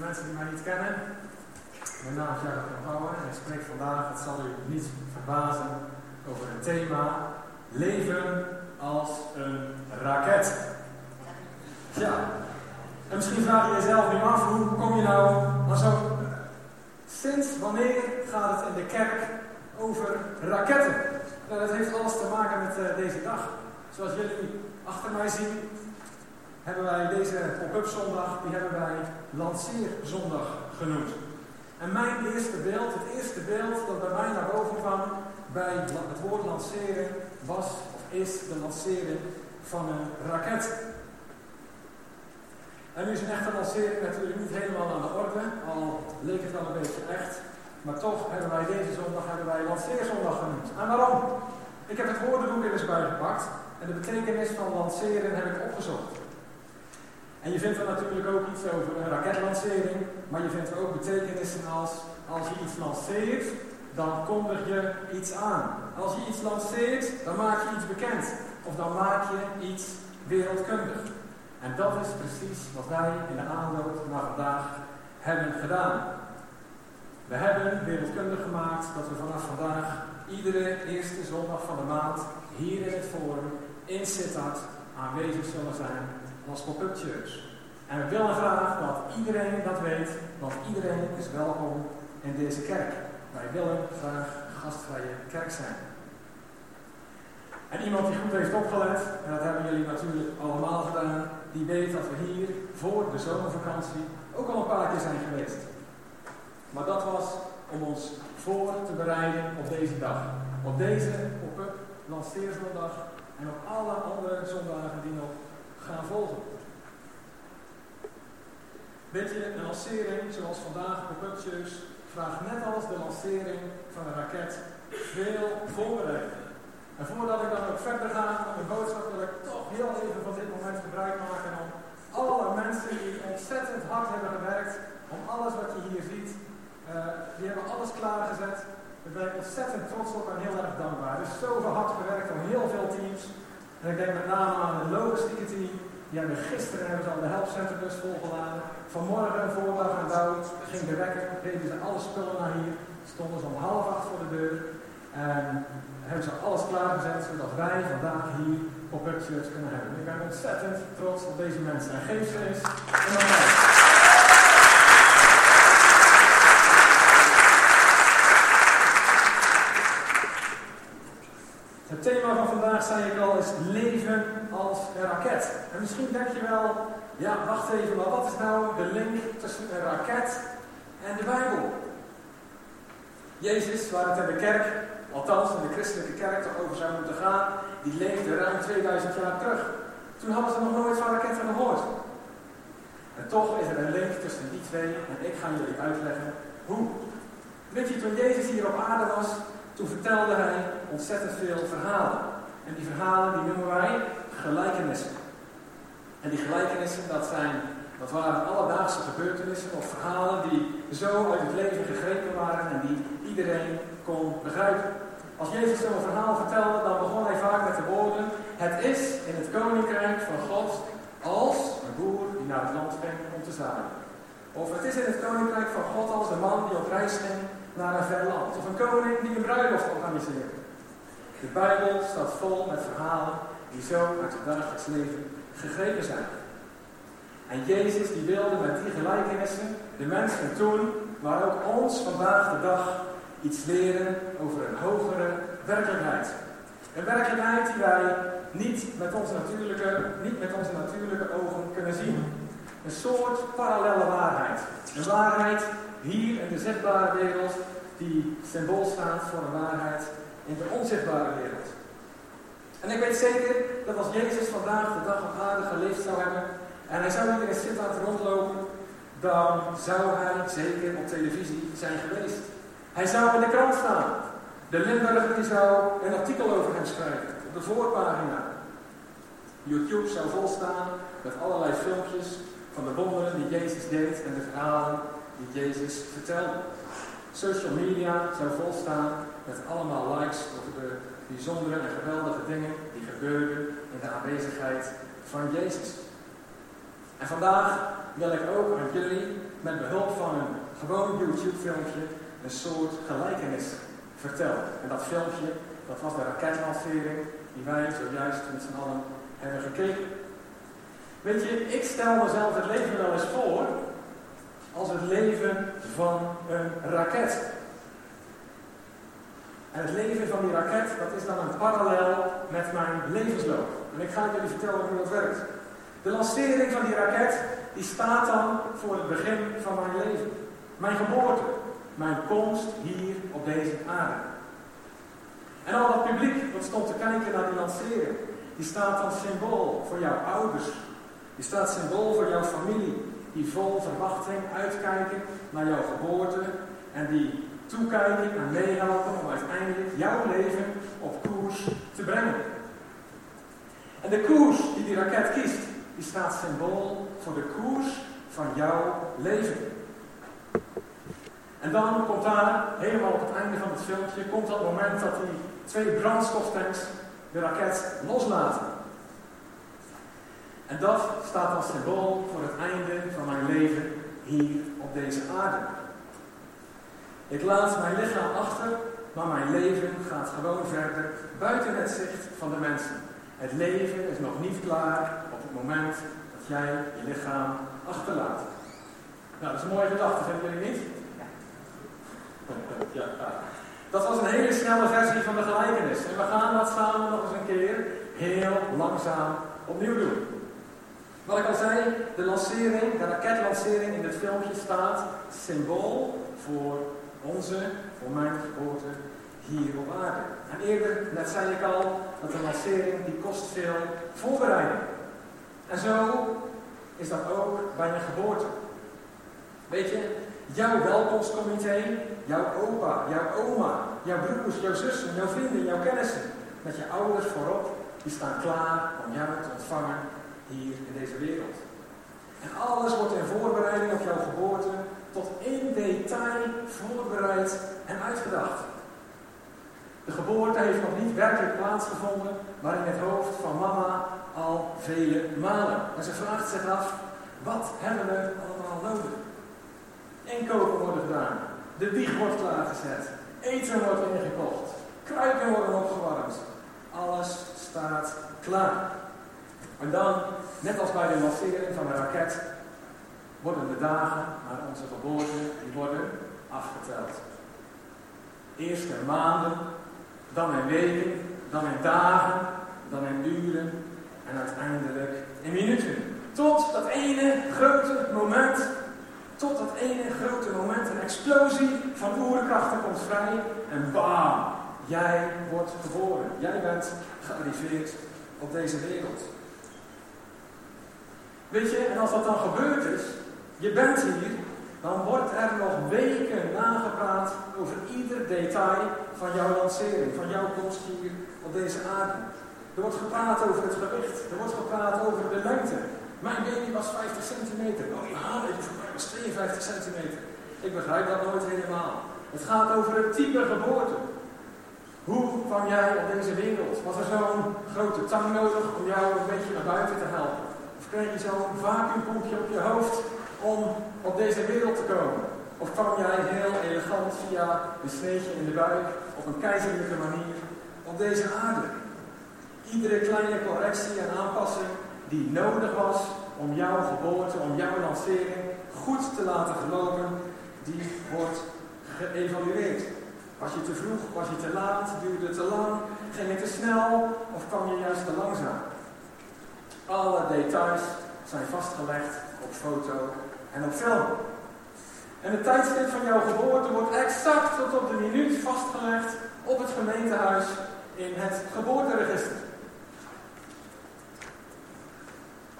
de mensen die mij niet kennen, mijn naam is Jacob van Bouwen en ik spreek vandaag, het zal u niet verbazen, over het thema leven als een raket. Ja, en misschien vraag je jezelf nu af, hoe kom je nou aan zo... Sinds wanneer gaat het in de kerk over raketten? Nou, dat heeft alles te maken met uh, deze dag. Zoals jullie achter mij zien, hebben wij deze pop-up zondag, die hebben wij lanceerzondag genoemd. En mijn eerste beeld, het eerste beeld dat bij mij naar boven kwam bij het woord lanceren, was of is de lancering van een raket. En nu is een echte lancering natuurlijk niet helemaal aan de orde, al leek het wel een beetje echt. Maar toch hebben wij deze zondag hebben wij lanceerzondag genoemd. En waarom? Ik heb het woordenboek er eens bijgepakt en de betekenis van lanceren heb ik opgezocht. En je vindt er natuurlijk ook iets over een raketlancering, maar je vindt er ook betekenissen als als je iets lanceert, dan kondig je iets aan. Als je iets lanceert, dan maak je iets bekend. Of dan maak je iets wereldkundig. En dat is precies wat wij in de aanloop naar vandaag hebben gedaan. We hebben wereldkundig gemaakt dat we vanaf vandaag iedere eerste zondag van de maand hier in het forum in Sittard aanwezig zullen zijn als pop-up church. En we willen graag dat iedereen dat weet, want iedereen is welkom in deze kerk. Wij willen graag gastvrije kerk zijn. En iemand die goed heeft opgelet, en dat hebben jullie natuurlijk allemaal gedaan, die weet dat we hier voor de zomervakantie ook al een paar keer zijn geweest. Maar dat was om ons voor te bereiden op deze dag. Op deze op lanceerzondag en op alle andere zondagen die nog gaan volgen. Weet een lancering zoals vandaag op Upchurch vraagt net als de lancering van een raket veel voorbereiding. En voordat ik dan ook verder ga met mijn boodschap, wil ik toch heel even van dit moment gebruik maken om alle mensen die ontzettend hard hebben gewerkt, om alles wat je hier ziet, uh, die hebben alles klaargezet. Daar ben ik ontzettend trots op en heel erg dankbaar. Er is zoveel hard gewerkt door heel veel teams. En ik denk met name aan het logistieke team. Die hebben gisteren hebben ze al de helpcenterbus volgeladen. Vanmorgen, voordag en dauw, ging de wekker, deden ze alle spullen naar hier. Stonden ze om half acht voor de deur. En hebben ze alles klaargezet, zodat wij vandaag hier op Church kunnen hebben. Ik ben ontzettend trots op deze mensen. En geef ze eens een applaus. Het thema van vandaag, zei ik al, is leven als een raket. En misschien denk je wel, ja, wacht even, maar wat is nou de link tussen een raket en de Bijbel? Jezus, waar het in de kerk, althans in de christelijke kerk, toch over zou moeten gaan, die leefde ruim 2000 jaar terug. Toen hadden ze nog nooit van raketten gehoord. En toch is er een link tussen die twee en ik ga jullie uitleggen hoe. Weet je, toen Jezus hier op aarde was, toen vertelde hij ontzettend veel verhalen. En die verhalen die noemen wij gelijkenissen. En die gelijkenissen, dat, zijn, dat waren alledaagse gebeurtenissen of verhalen die zo uit het leven gegrepen waren en die iedereen kon begrijpen. Als Jezus zo'n verhaal vertelde, dan begon hij vaak met de woorden: Het is in het koninkrijk van God als een boer die naar het land ging om te zaaien. Of het is in het koninkrijk van God als een man die op reis ging naar een ver land. Of een koning die een bruiloft organiseert. De Bijbel staat vol met verhalen die zo uit het dagelijks leven gegrepen zijn. En Jezus die wilde met die gelijkenissen de mensen toen, maar ook ons vandaag de dag, iets leren over een hogere werkelijkheid. Een werkelijkheid die wij niet met onze natuurlijke, niet met onze natuurlijke ogen kunnen zien. Een soort parallele waarheid. Een waarheid hier in de zichtbare wereld die symbool staat voor een waarheid in de onzichtbare wereld. En ik weet zeker dat als Jezus vandaag de dag op aarde geleefd zou hebben en hij zou hier in Sittard rondlopen, dan zou hij zeker op televisie zijn geweest. Hij zou in de krant staan. De Limburger zou een artikel over hem schrijven, op de voorpagina. YouTube zou volstaan met allerlei filmpjes van de wonderen die Jezus deed en de verhalen die Jezus vertelde. Social media zou volstaan met allemaal likes over de bijzondere en geweldige dingen die gebeurden in de aanwezigheid van Jezus. En vandaag wil ik ook aan jullie met behulp van een gewoon YouTube-filmpje een soort gelijkenis vertellen. En dat filmpje, dat was de raketlancering die wij zojuist met z'n allen hebben gekeken. Weet je, ik stel mezelf het leven wel eens voor als het leven van een raket. En het leven van die raket, dat is dan een parallel met mijn levensloop. En ik ga jullie vertellen hoe dat werkt. De lancering van die raket, die staat dan voor het begin van mijn leven. Mijn geboorte, mijn komst hier op deze aarde. En al dat publiek dat stond te kijken naar die lancering, die staat dan symbool voor jouw ouders. Die staat symbool voor jouw familie, die vol verwachting uitkijken naar jouw geboorte en die toekijken en meehelpen om uiteindelijk jouw leven op koers te brengen. En de koers die die raket kiest, die staat symbool voor de koers van jouw leven. En dan komt daar, helemaal op het einde van het filmpje, komt dat moment dat die twee brandstoftanks de raket loslaten. En dat staat als symbool voor het einde van mijn leven hier op deze aarde. Ik laat mijn lichaam achter, maar mijn leven gaat gewoon verder buiten het zicht van de mensen. Het leven is nog niet klaar op het moment dat jij je lichaam achterlaat. Nou, dat is een mooie gedachte, vinden jullie niet? Ja. Dat was een hele snelle versie van de gelijkenis. En we gaan dat samen nog eens een keer heel langzaam opnieuw doen. Wat ik al zei, de lancering, de raketlancering in dit filmpje staat symbool voor onze, voor mijn geboorte hier op aarde. En eerder, net zei ik al, dat de lancering die kost veel voorbereiding. En zo is dat ook bij een geboorte. Weet je, jouw welkomstcomité, jouw opa, jouw oma, jouw broers, jouw zussen, jouw vrienden, jouw kennissen, met je ouders voorop, die staan klaar om jou te ontvangen hier in deze wereld. En alles wordt in voorbereiding op jouw geboorte tot in detail voorbereid en uitgedacht. De geboorte heeft nog niet werkelijk plaatsgevonden, maar in het hoofd van mama al vele malen. En ze vraagt zich af, wat hebben we allemaal nodig? Inkopen worden gedaan, de wieg wordt klaargezet, eten wordt ingekocht, kruiken worden opgewarmd. Alles staat klaar. En dan, net als bij de lancering van de raket, worden de dagen naar onze geboorte, die worden afgeteld. Eerst in maanden, dan in weken, dan in dagen, dan in uren en uiteindelijk in minuten. Tot dat ene grote moment, tot dat ene grote moment, een explosie van oerkrachten komt vrij en bam, jij wordt geboren. Jij bent gearriveerd op deze wereld. Weet je, en als dat dan gebeurd is, je bent hier, dan wordt er nog weken nagepraat over ieder detail van jouw lancering, van jouw komst hier op deze aarde. Er wordt gepraat over het gewicht, er wordt gepraat over de lengte. Mijn baby was 50 centimeter. Oh ja, baby voor mij was 52 centimeter. Ik begrijp dat nooit helemaal. Het gaat over het type geboorte. Hoe kwam jij op deze wereld? Was er zo'n grote tang nodig om jou een beetje naar buiten te helpen? Of kreeg je zo'n vacuümpompje op je hoofd om op deze wereld te komen? Of kwam jij heel elegant via een sneetje in de buik op een keizerlijke manier op deze aarde? Iedere kleine correctie en aanpassing die nodig was om jouw geboorte, om jouw lancering goed te laten verlopen, die wordt geëvalueerd. Was je te vroeg, was je te laat, duurde te lang, ging het te snel of kwam je juist te langzaam? Alle details zijn vastgelegd op foto en op film. En het tijdstip van jouw geboorte wordt exact tot op de minuut vastgelegd op het gemeentehuis in het geboorteregister.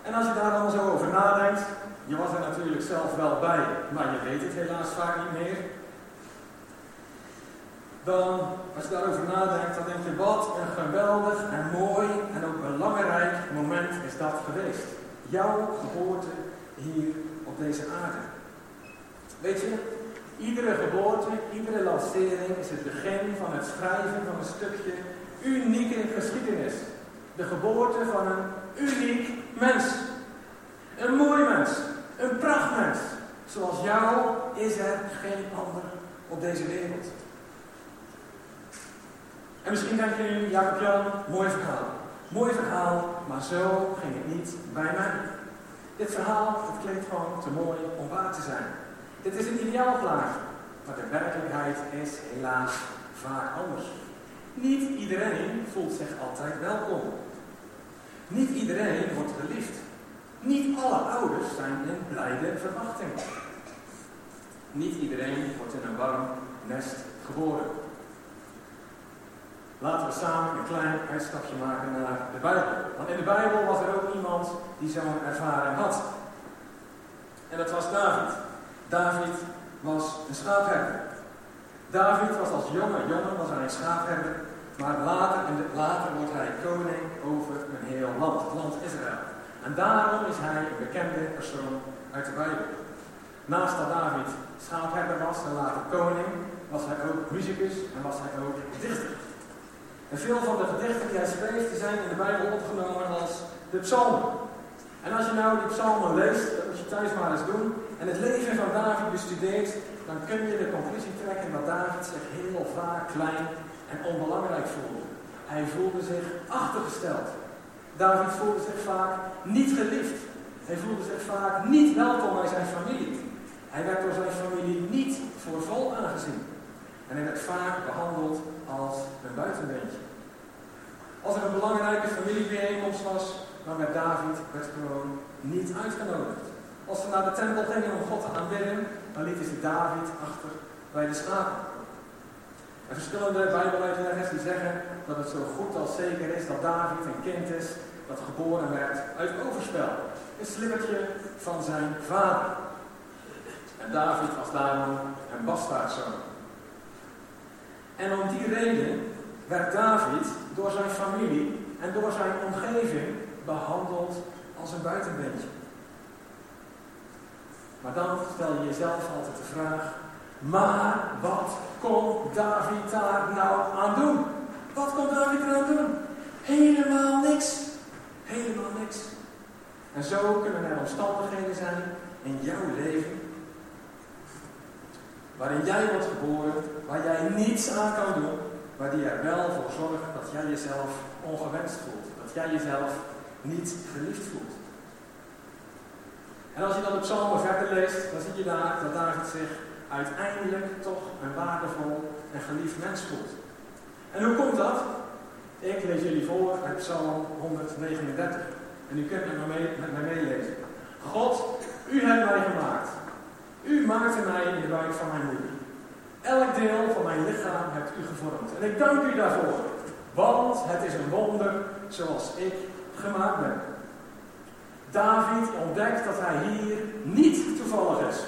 En als je daar dan zo over nadenkt, je was er natuurlijk zelf wel bij, maar je weet het helaas vaak niet meer. Dan, als je daarover nadenkt, dan denk je, wat een geweldig en mooi en ook belangrijk moment is dat geweest. Jouw geboorte hier op deze aarde. Weet je, iedere geboorte, iedere lancering is het begin van het schrijven van een stukje unieke geschiedenis. De geboorte van een uniek mens. Een mooi mens. Een prachtmens. Zoals jou is er geen ander op deze wereld. En misschien denken jullie, Jacob Jan, mooi verhaal. Mooi verhaal, maar zo ging het niet bij mij. Dit verhaal, het gewoon te mooi om waar te zijn. Dit is een ideaalplaatje, maar de werkelijkheid is helaas vaak anders. Niet iedereen voelt zich altijd welkom. Niet iedereen wordt geliefd. Niet alle ouders zijn in blijde verwachting. Niet iedereen wordt in een warm nest geboren. Laten we samen een klein uitstapje maken naar de Bijbel. Want in de Bijbel was er ook iemand die zo'n ervaring had. En dat was David. David was een schaapherder. David was als jonge jongen was hij een schaapherder, maar later, later wordt hij koning over een heel land, het land Israël. En daarom is hij een bekende persoon uit de Bijbel. Naast dat David schaapherder was en later koning, was hij ook muzikus en was hij ook dichter. En veel van de gedichten die hij schreef, zijn in de Bijbel opgenomen als de psalmen. En als je nou die psalmen leest, dat moet je thuis maar eens doen, en het leven van David bestudeert, dan kun je de conclusie trekken dat David zich heel vaak klein en onbelangrijk voelde. Hij voelde zich achtergesteld. David voelde zich vaak niet geliefd. Hij voelde zich vaak niet welkom bij zijn familie. Hij werd door zijn familie niet voor vol aangezien. En hij werd vaak behandeld als een buitenbeentje. Als er een belangrijke familiebijeenkomst was, dan werd David werd gewoon niet uitgenodigd. Als ze naar de tempel gingen om God te aanbidden, dan lieten ze David achter bij de schapen. En verschillende bijbeluitleggers die zeggen dat het zo goed als zeker is dat David een kind is dat geboren werd uit overspel. Een slippertje van zijn vader. En David was daarom een bastaardzoon. En om die reden werd David door zijn familie en door zijn omgeving behandeld als een buitenbeentje. Maar dan stel je jezelf altijd de vraag, maar wat kon David daar nou aan doen? Wat kon David eraan doen? Helemaal niks. Helemaal niks. En zo kunnen er omstandigheden zijn in jouw leven waarin jij wordt geboren, waar jij niets aan kan doen, maar die er wel voor zorgen dat jij jezelf ongewenst voelt. Dat jij jezelf niet geliefd voelt. En als je dan de psalmen verder leest, dan zie je daar dat David zich uiteindelijk toch een waardevol en geliefd mens voelt. En hoe komt dat? Ik lees jullie voor uit Psalm 139. En u kunt met me, mee, met mij meelezen. God, u hebt mij gemaakt. U maakte mij in de buik van mijn moeder. Elk deel van mijn lichaam hebt u gevormd. En ik dank u daarvoor. Want het is een wonder zoals ik gemaakt ben. David ontdekt dat hij hier niet toevallig is.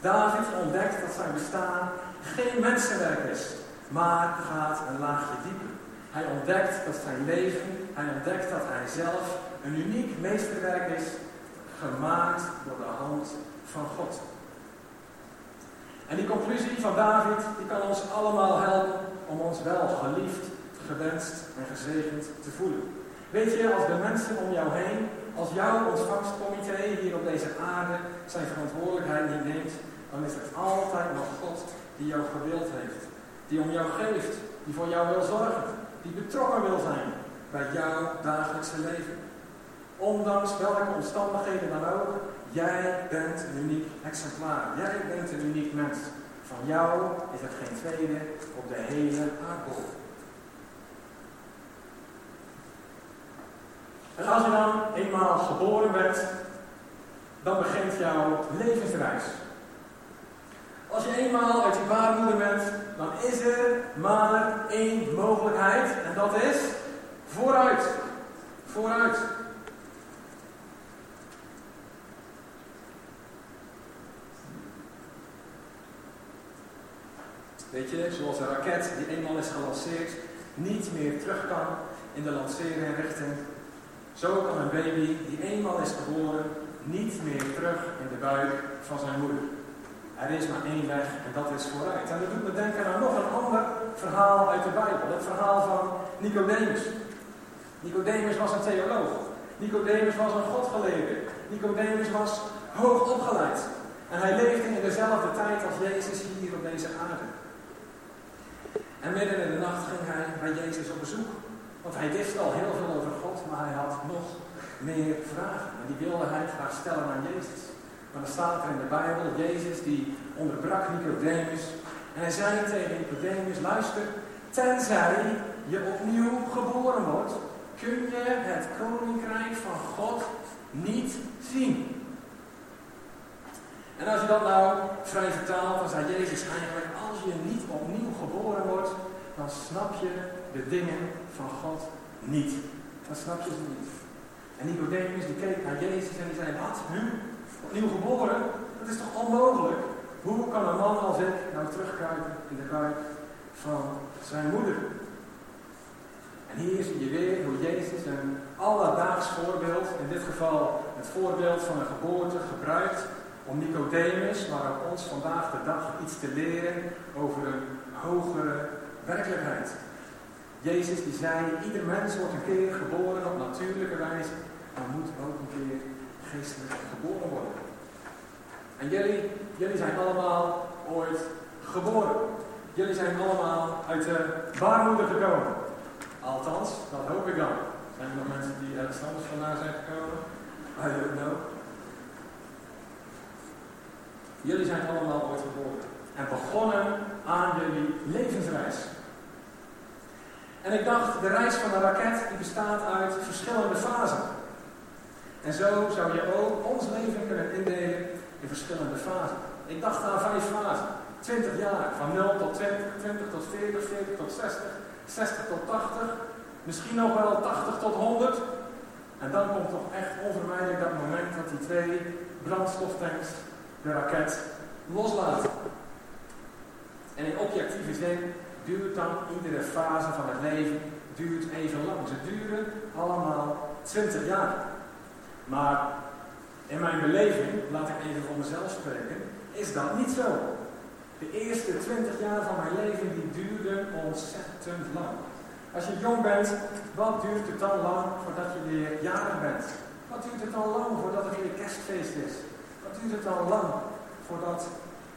David ontdekt dat zijn bestaan geen mensenwerk is, maar gaat een laagje dieper. Hij ontdekt dat zijn leven, hij ontdekt dat hij zelf een uniek meesterwerk is, gemaakt door de hand van God. En die conclusie van David, die kan ons allemaal helpen om ons wel geliefd, gewenst en gezegend te voelen. Weet je, als de mensen om jou heen, als jouw ontvangstcomité hier op deze aarde zijn verantwoordelijkheid niet neemt, dan is het altijd nog God die jou gewild heeft. Die om jou geeft, die voor jou wil zorgen, die betrokken wil zijn bij jouw dagelijkse leven. Ondanks welke omstandigheden dan ook, jij bent een uniek exemplaar. Jij bent een uniek mens. Van jou is er geen tweede op de hele aardbol. En als je dan eenmaal geboren bent, dan begint jouw levensreis. Als je eenmaal uit je baarmoeder bent, dan is er maar één mogelijkheid en dat is vooruit. Vooruit. Weet je, zoals een raket die eenmaal is gelanceerd, niet meer terug kan in de richting. Zo kan een baby die eenmaal is geboren niet meer terug in de buik van zijn moeder. Er is maar één weg en dat is vooruit. En dat doet me denken aan nog een ander verhaal uit de Bijbel. Het verhaal van Nicodemus. Nicodemus was een theoloog. Nicodemus was een godgeleerde. Nicodemus was hoog opgeleid. En hij leefde in dezelfde tijd als Jezus hier op deze aarde. En midden in de nacht ging hij bij Jezus op bezoek. Want hij wist al heel veel over God, maar hij had nog meer vragen. En die wilde hij graag stellen aan Jezus. Maar dan staat er in de Bijbel, Jezus die onderbrak Nicodemus. En hij zei tegen Nicodemus, luister, tenzij je opnieuw geboren wordt, kun je het koninkrijk van God niet zien. En als je dat nou vrij vertaalt, dan zei Jezus eigenlijk, als je niet opnieuw wordt, dan snap je de dingen van God niet. Dan snap je ze niet. En Nicodemus die keek naar Jezus en die zei, wat? Nu? Opnieuw geboren? Dat is toch onmogelijk? Hoe kan een man als ik nou terugkruipen in de buik van zijn moeder? En hier zie je weer hoe Jezus een alledaags voorbeeld, in dit geval het voorbeeld van een geboorte, gebruikt om Nicodemus, maar ook ons vandaag de dag iets te leren over een hogere werkelijkheid. Jezus die zei, ieder mens wordt een keer geboren op natuurlijke wijze, maar moet ook een keer geestelijk geboren worden. En jullie, jullie zijn allemaal ooit geboren. Jullie zijn allemaal uit de baarmoeder gekomen. Althans, dat hoop ik dan. Zijn er nog mensen die ergens anders vandaan zijn gekomen? I don't know. Jullie zijn allemaal ooit geboren. En begonnen aan jullie levensreis. En ik dacht, de reis van een raket die bestaat uit verschillende fasen. En zo zou je ook ons leven kunnen indelen in verschillende fasen. Ik dacht aan vijf fasen. 20 jaar, van 0 tot 20, 20 tot 40, 40 tot 60, 60 tot 80, misschien nog wel 80 tot 100. En dan komt toch echt onvermijdelijk dat moment dat die twee brandstoftanks de raket loslaten. En in objectieve zin duurt dan iedere fase van het leven duurt even lang. Ze duren allemaal 20 jaar. Maar in mijn beleving, laat ik even voor mezelf spreken, is dat niet zo. De eerste 20 jaar van mijn leven die duurden ontzettend lang. Als je jong bent, wat duurt het dan lang voordat je weer jarig bent? Wat duurt het dan lang voordat het weer kerstfeest is? Wat duurt het dan lang voordat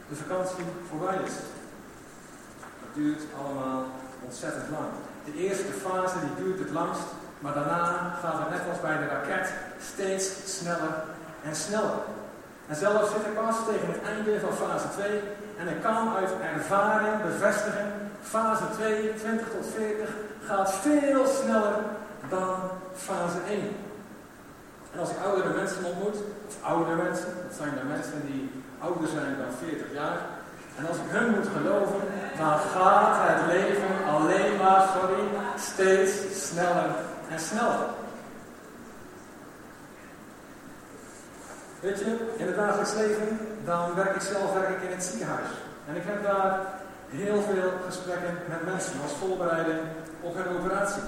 de vakantie voorbij is? Duurt allemaal ontzettend lang. De eerste fase die duurt het langst, maar daarna gaat het net als bij de raket steeds sneller en sneller. En zelfs zit ik pas tegen het einde van fase 2 en ik kan uit ervaring bevestigen, fase 2, 20 tot 40, gaat veel sneller dan fase 1. En als ik oudere mensen ontmoet, of oudere mensen, dat zijn de mensen die ouder zijn dan 40 jaar, en als ik hun moet geloven, dan gaat het leven alleen maar, sorry, steeds sneller en sneller. Weet je, in het dagelijks leven, dan werk ik zelf werk ik in het ziekenhuis. En ik heb daar heel veel gesprekken met mensen als voorbereiding op hun operatie.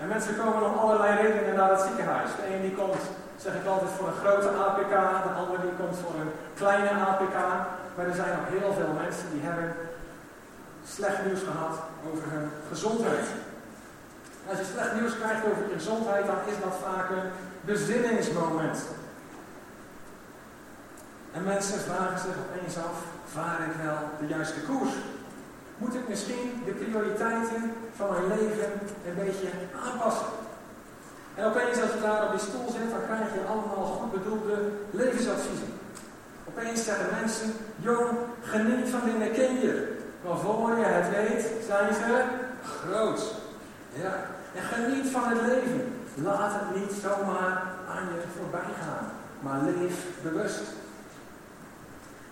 En mensen komen om allerlei redenen naar het ziekenhuis. De een die komt, zeg ik altijd, voor een grote APK, de ander die komt voor een kleine APK. Maar er zijn nog heel veel mensen die hebben slecht nieuws gehad over hun gezondheid. Als je slecht nieuws krijgt over je gezondheid, dan is dat vaak een bezinningsmoment. En mensen vragen zich opeens af, vaar ik wel de juiste koers? Moet ik misschien de prioriteiten van mijn leven een beetje aanpassen? En opeens als je daar op die stoel zit, dan krijg je allemaal goed bedoelde levensadviezen. Opeens zeggen mensen, jong, geniet van dingen kinderen. Maar voor je het weet, zijn ze groot. Ja. En geniet van het leven. Laat het niet zomaar aan je voorbij gaan. Maar leef bewust.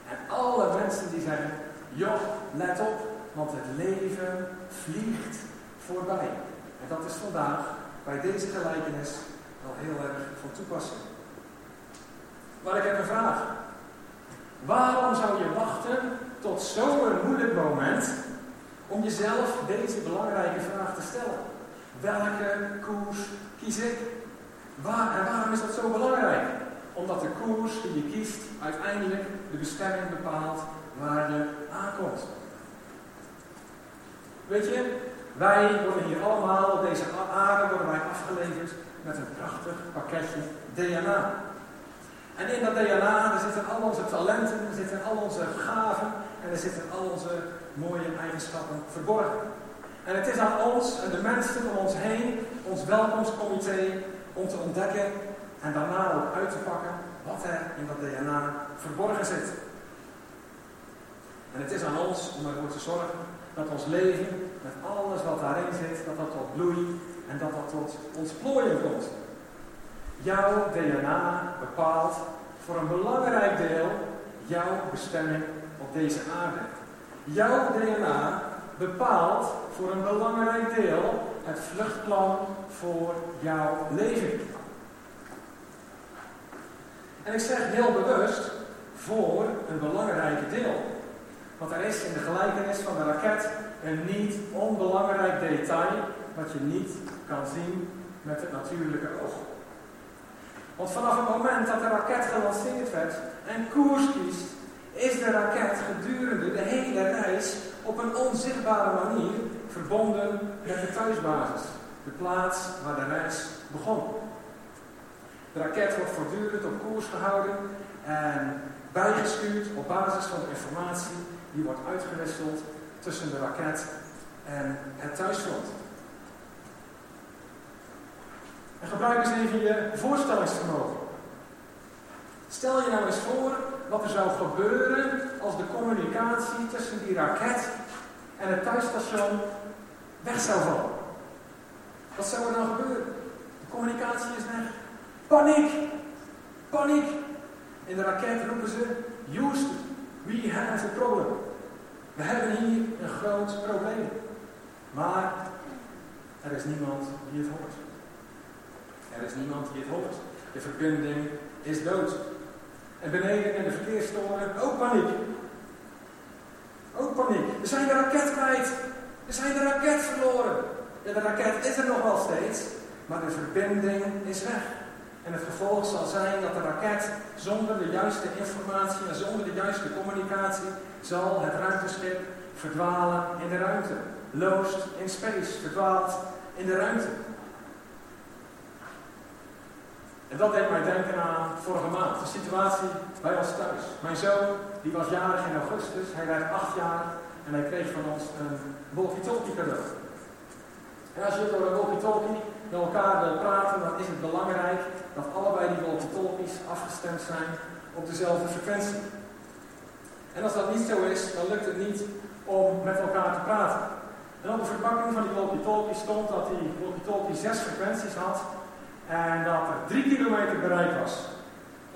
En alle mensen die zeggen, joh, let op, want het leven vliegt voorbij. En dat is vandaag bij deze gelijkenis wel heel erg van toepassing. Maar ik heb een vraag. Waarom zou je wachten tot zo'n moeilijk moment om jezelf deze belangrijke vraag te stellen? Welke koers kies ik? Waar, en waarom is dat zo belangrijk? Omdat de koers die je kiest uiteindelijk de bestemming bepaalt waar je aankomt. Weet je, wij worden hier allemaal op deze aarde worden wij afgeleverd met een prachtig pakketje DNA. En in dat DNA zitten al onze talenten, er zitten al onze gaven en er zitten al onze mooie eigenschappen verborgen. En het is aan ons en de mensen om ons heen, ons welkomstcomité, om te ontdekken en daarna ook uit te pakken wat er in dat DNA verborgen zit. En het is aan ons om ervoor te zorgen dat ons leven, met alles wat daarin zit, dat dat tot bloei en dat dat tot ontplooiing komt. Jouw DNA bepaalt voor een belangrijk deel jouw bestemming op deze aarde. Jouw DNA bepaalt voor een belangrijk deel het vluchtplan voor jouw leven. En ik zeg heel bewust voor een belangrijk deel. Want er is in de gelijkenis van de raket een niet onbelangrijk detail wat je niet kan zien met het natuurlijke oog. Want vanaf het moment dat de raket gelanceerd werd en koers kiest, is de raket gedurende de hele reis op een onzichtbare manier verbonden met de thuisbasis, de plaats waar de reis begon. De raket wordt voortdurend op koers gehouden en bijgestuurd op basis van de informatie die wordt uitgewisseld tussen de raket en het thuisfront. En gebruik eens even je voorstellingsvermogen. Stel je nou eens voor wat er zou gebeuren als de communicatie tussen die raket en het thuisstation weg zou vallen. Wat zou er dan gebeuren? De communicatie is weg. Paniek! Paniek! In de raket roepen ze, Houston, we have a problem. We hebben hier een groot probleem. Maar er is niemand die het hoort. Er is niemand die het hoort. De verbinding is dood. En beneden in de verkeerstoren ook paniek. Ook paniek. We zijn de raket kwijt. We zijn de raket verloren. Ja, de raket is er nog wel steeds, maar de verbinding is weg. En het gevolg zal zijn dat de raket zonder de juiste informatie en zonder de juiste communicatie zal het ruimteschip verdwalen in de ruimte. Lost in space, verdwaald in de ruimte. En dat deed mij denken aan vorige maand, de situatie bij ons thuis. Mijn zoon, die was jarig in augustus, hij werd acht jaar en hij kreeg van ons een walkie-talkie cadeau. En als je door een walkie-talkie met elkaar wil praten, dan is het belangrijk dat allebei die walkie-talkies afgestemd zijn op dezelfde frequentie. En als dat niet zo is, dan lukt het niet om met elkaar te praten. En op de verpakking van die walkie-talkie stond dat die walkie-talkie zes frequenties had en dat er drie kilometer bereik was.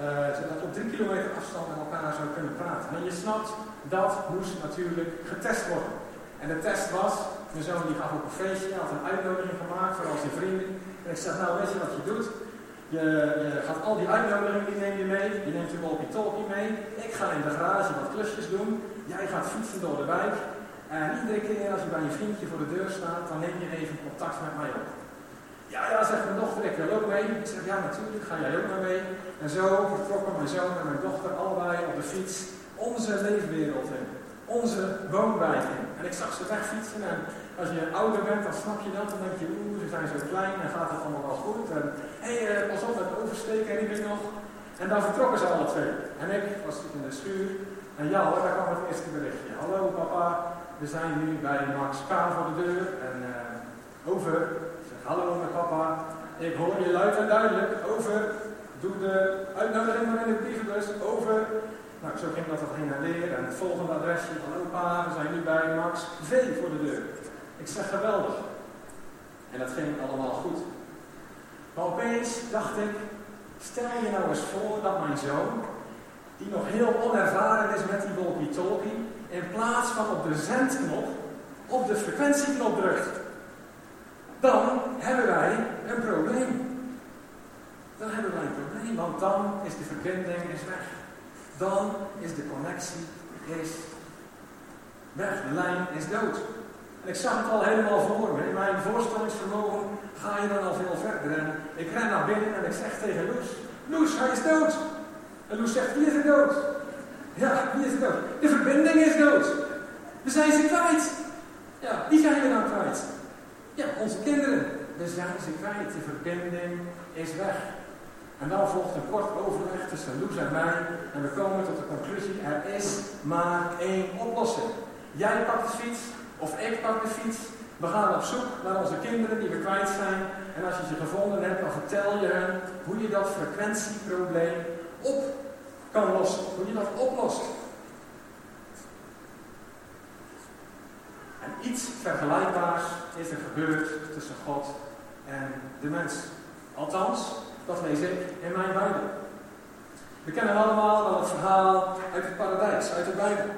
Uh, zodat op drie kilometer afstand met elkaar zou kunnen praten. En je snapt, dat moest natuurlijk getest worden. En de test was, mijn zoon die gaf ook een feestje, had een uitnodiging gemaakt voor al zijn vrienden. En ik zeg, nou weet je wat je doet? Je, je gaat al die uitnodigingen, die neem je mee. Je neemt je walkie-talkie mee. Ik ga in de garage wat klusjes doen. Jij gaat fietsen door de wijk. En iedere keer als je bij je vriendje voor de deur staat, dan neem je even contact met mij op. Ja, ja, zegt mijn dochter, ik wil ook mee. Ik zeg, ja natuurlijk, ga jij ook maar mee. En zo vertrokken mijn zoon en mijn dochter allebei op de fiets onze leefwereld in. Onze woonwijk in. En ik zag ze wegfietsen en als je ouder bent, dan snap je dat. Dan denk je, oeh, ze zijn zo klein en gaat het allemaal wel goed. En hé, hey, uh, pas op met oversteken, riep ik nog. En dan vertrokken ze alle twee. En ik was in de schuur. En ja hoor, daar kwam het eerste berichtje. Hallo papa, we zijn nu bij Max K voor de deur. En uh, over. Hallo mijn papa. Ik hoor je luid en duidelijk. Over. Doe de uitnodiging maar in de brievenbus. Over. Nou, zo ging dat al heen en weer. En het volgende adresje van opa, we zijn nu bij Max V voor de deur. Ik zeg geweldig. En dat ging allemaal goed. Maar opeens dacht ik, stel je nou eens voor dat mijn zoon, die nog heel onervaren is met die walkie-talkie, in plaats van op de zendknop, op de frequentieknop drukt. Dan hebben wij een probleem. Dan hebben wij een probleem, want dan is de verbinding is weg. Dan is de connectie is weg. De lijn is dood. En ik zag het al helemaal voor me. In mijn voorstellingsvermogen ga je dan al veel verder. En ik ren naar binnen en ik zeg tegen Loes, Loes, hij is dood. En Loes zegt, wie is er dood? Ja, wie is er dood? De verbinding is dood. We zijn ze kwijt. Ja, wie zijn we nou kwijt? Ja, onze kinderen. We zijn ze kwijt. De verbinding is weg. En dan volgt een kort overleg tussen Loes en mij. En we komen tot de conclusie, er is maar één oplossing. Jij pakt de fiets, of ik pak de fiets. We gaan op zoek naar onze kinderen die we kwijt zijn. En als je ze gevonden hebt, dan vertel je hen hoe je dat frequentieprobleem op kan lossen. Hoe je dat oplost. En iets vergelijkbaars is er gebeurd tussen God en de mens. Althans, dat lees ik in mijn Bijbel. We kennen allemaal wel het verhaal uit het paradijs, uit de Bijbel.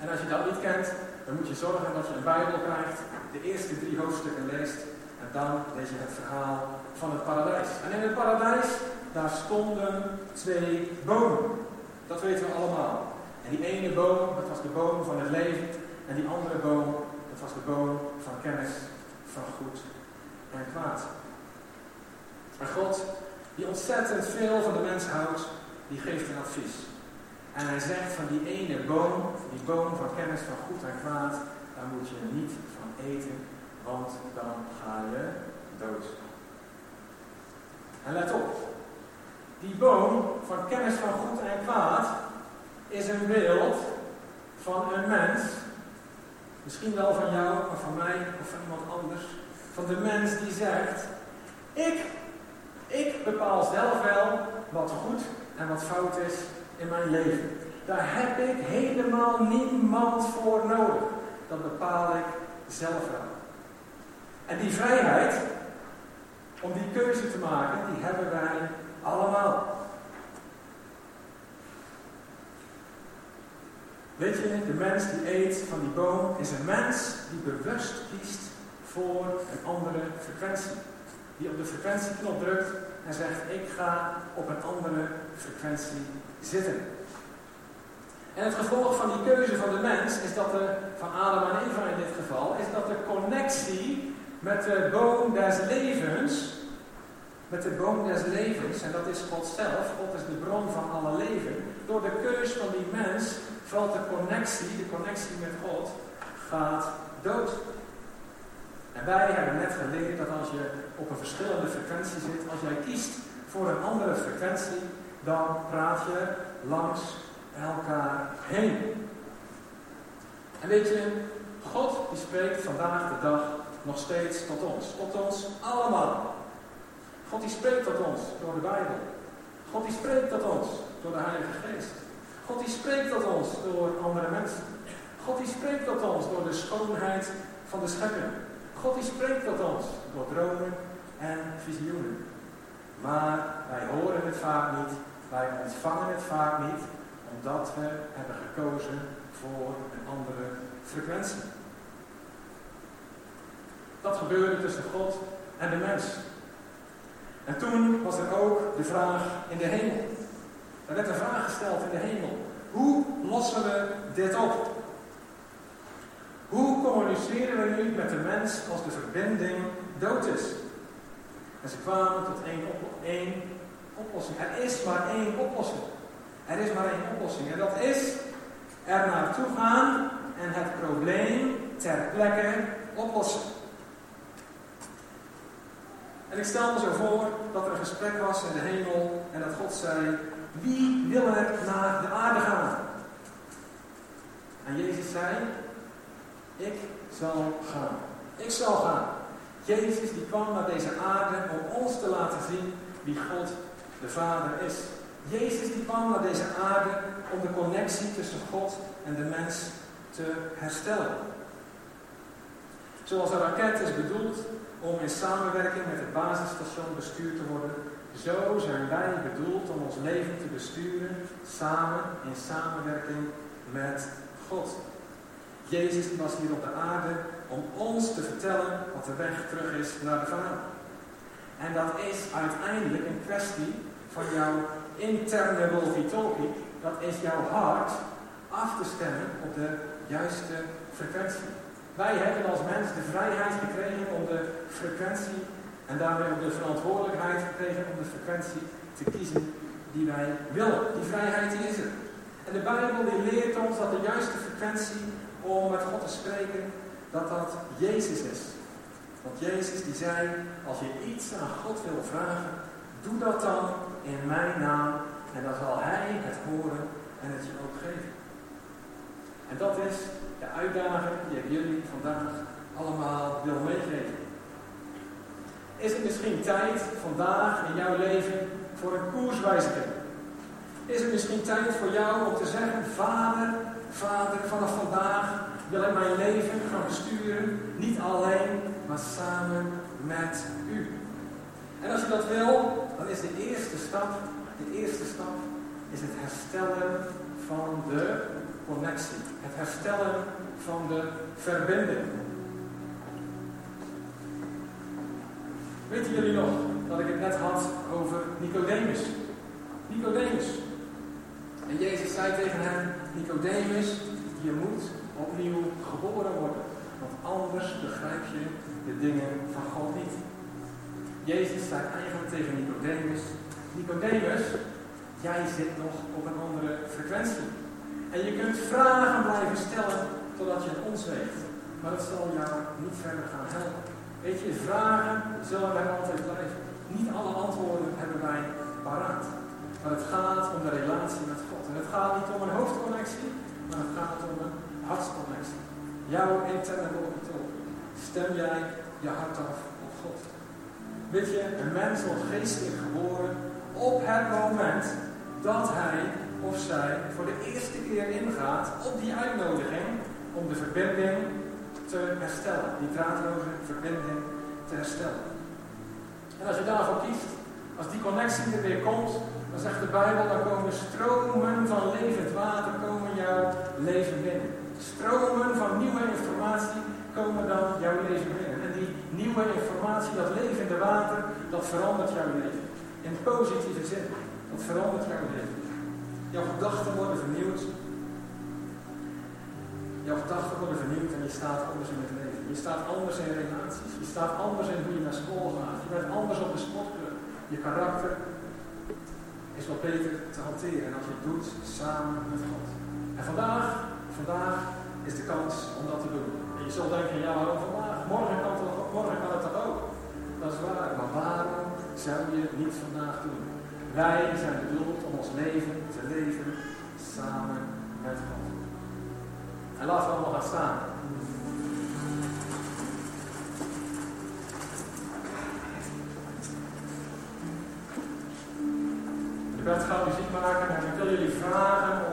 En als je dat niet kent, dan moet je zorgen dat je een Bijbel krijgt, de eerste drie hoofdstukken leest en dan lees je het verhaal van het paradijs. En in het paradijs, daar stonden twee bomen. Dat weten we allemaal. En die ene boom, dat was de boom van het leven. En die andere boom, dat was de boom van kennis van goed en kwaad. Maar God, die ontzettend veel van de mens houdt, die geeft een advies. En hij zegt van die ene boom, die boom van kennis van goed en kwaad, daar moet je niet van eten, want dan ga je dood. En let op, die boom van kennis van goed en kwaad is een beeld van een mens, misschien wel van jou, maar van mij of van iemand anders, van de mens die zegt, ik ik bepaal zelf wel wat goed en wat fout is in mijn leven. Daar heb ik helemaal niemand voor nodig. Dat bepaal ik zelf wel. En die vrijheid om die keuze te maken, die hebben wij allemaal. Weet je, de mens die eet van die boom is een mens die bewust kiest voor een andere frequentie die op de frequentieknop drukt en zegt ik ga op een andere frequentie zitten. En het gevolg van die keuze van de mens is dat de, van Adam en Eva in dit geval, is dat de connectie met de boom des levens, met de boom des levens, en dat is God zelf, God is de bron van alle leven, door de keus van die mens valt de connectie, de connectie met God, gaat dood. En wij hebben net geleerd dat als je op een verschillende frequentie zit, als jij kiest voor een andere frequentie, dan praat je langs elkaar heen. En weet je, God die spreekt vandaag de dag nog steeds tot ons, tot ons allemaal. God die spreekt tot ons door de Bijbel. God die spreekt tot ons door de Heilige Geest. God die spreekt tot ons door andere mensen. God die spreekt tot ons door de schoonheid van de schepping. God die spreekt tot ons door dromen en visioenen. Maar wij horen het vaak niet, wij ontvangen het vaak niet, omdat we hebben gekozen voor een andere frequentie. Dat gebeurde tussen God en de mens. En toen was er ook de vraag in de hemel. Er werd een vraag gesteld in de hemel. Hoe lossen we dit op? Hoe communiceren we nu met de mens als de verbinding dood is? En ze kwamen tot één, één oplossing. Er is maar één oplossing. Er is maar één oplossing. En dat is er naartoe gaan en het probleem ter plekke oplossen. En ik stel me zo voor dat er een gesprek was in de hemel en dat God zei, wie wil er naar de aarde gaan? En Jezus zei, ik zal gaan. Ik zal gaan. Jezus die kwam naar deze aarde om ons te laten zien wie God de Vader is. Jezus die kwam naar deze aarde om de connectie tussen God en de mens te herstellen. Zoals een raket is bedoeld om in samenwerking met het basisstation bestuurd te worden, zo zijn wij bedoeld om ons leven te besturen samen in samenwerking met God. Jezus was hier op de aarde om ons te vertellen wat de weg terug is naar de Vader. En dat is uiteindelijk een kwestie van jouw interne walkie Dat is jouw hart af te stemmen op de juiste frequentie. Wij hebben als mens de vrijheid gekregen om de frequentie en daarmee ook de verantwoordelijkheid gekregen om de frequentie te kiezen die wij willen. Die vrijheid is er. En de Bijbel die leert ons dat de juiste frequentie om met God te spreken, dat dat Jezus is. Want Jezus die zei, als je iets aan God wil vragen, Doe dat dan in mijn naam en dan zal Hij het horen en het je ook geven. En dat is de uitdaging die ik jullie vandaag allemaal wil meegeven. Is het misschien tijd vandaag in jouw leven voor een koerswijziging? Is het misschien tijd voor jou om te zeggen, Vader, Vader, vanaf vandaag wil ik mijn leven gaan besturen, niet alleen, maar samen met u. En als je dat wil, dan is de eerste stap, de eerste stap, is het herstellen van de connectie. Het herstellen van de verbinding. Weten jullie nog dat ik het net had over Nicodemus? Nicodemus. En Jezus zei tegen hem, Nicodemus, je moet opnieuw geboren worden. Want anders begrijp je de dingen van God niet. Jezus zei eigenlijk tegen Nicodemus, Nicodemus, jij zit nog op een andere frequentie. En je kunt vragen blijven stellen totdat je het ons weet. Maar dat zal jou niet verder gaan helpen. Weet je, vragen zullen wij altijd blijven. Niet alle antwoorden hebben wij paraat. Maar het gaat om de relatie met God. En het gaat niet om een hoofdconnectie, maar het gaat om een hartsconnectie. Jouw interne logitel. Stem jij je hart af op God. Weet je, een mens wordt geestelijk geboren op het moment dat hij of zij voor de eerste keer ingaat op die uitnodiging om de verbinding te herstellen. Die draadloze verbinding te herstellen. En als je daarvoor kiest, als die connectie er weer komt, dan zegt de Bijbel, dan komen stromen van levend water komen jouw leven binnen. Stromen van nieuwe informatie komen dan jouw leven binnen. En die nieuwe informatie, dat levende water, dat verandert jouw leven. In positieve zin. Dat verandert jouw leven. Jouw gedachten worden vernieuwd. Jouw gedachten worden vernieuwd en je staat anders in het leven. Je staat anders in relaties. Je staat anders in hoe je naar school gaat. Je bent anders op de sportclub. Je karakter is wat beter te hanteren als je het doet samen met God. En vandaag, vandaag is de kans om dat te doen. En je zult denken, ja waarom vandaag? Morgen kan het, morgen kan het toch ook? Dat is waar, maar waarom zou je het niet vandaag doen? Wij zijn bedoeld om ons leven te leven samen met God. En laten we allemaal gaan staan. Je bent gaan muziek maken en ik wil jullie vragen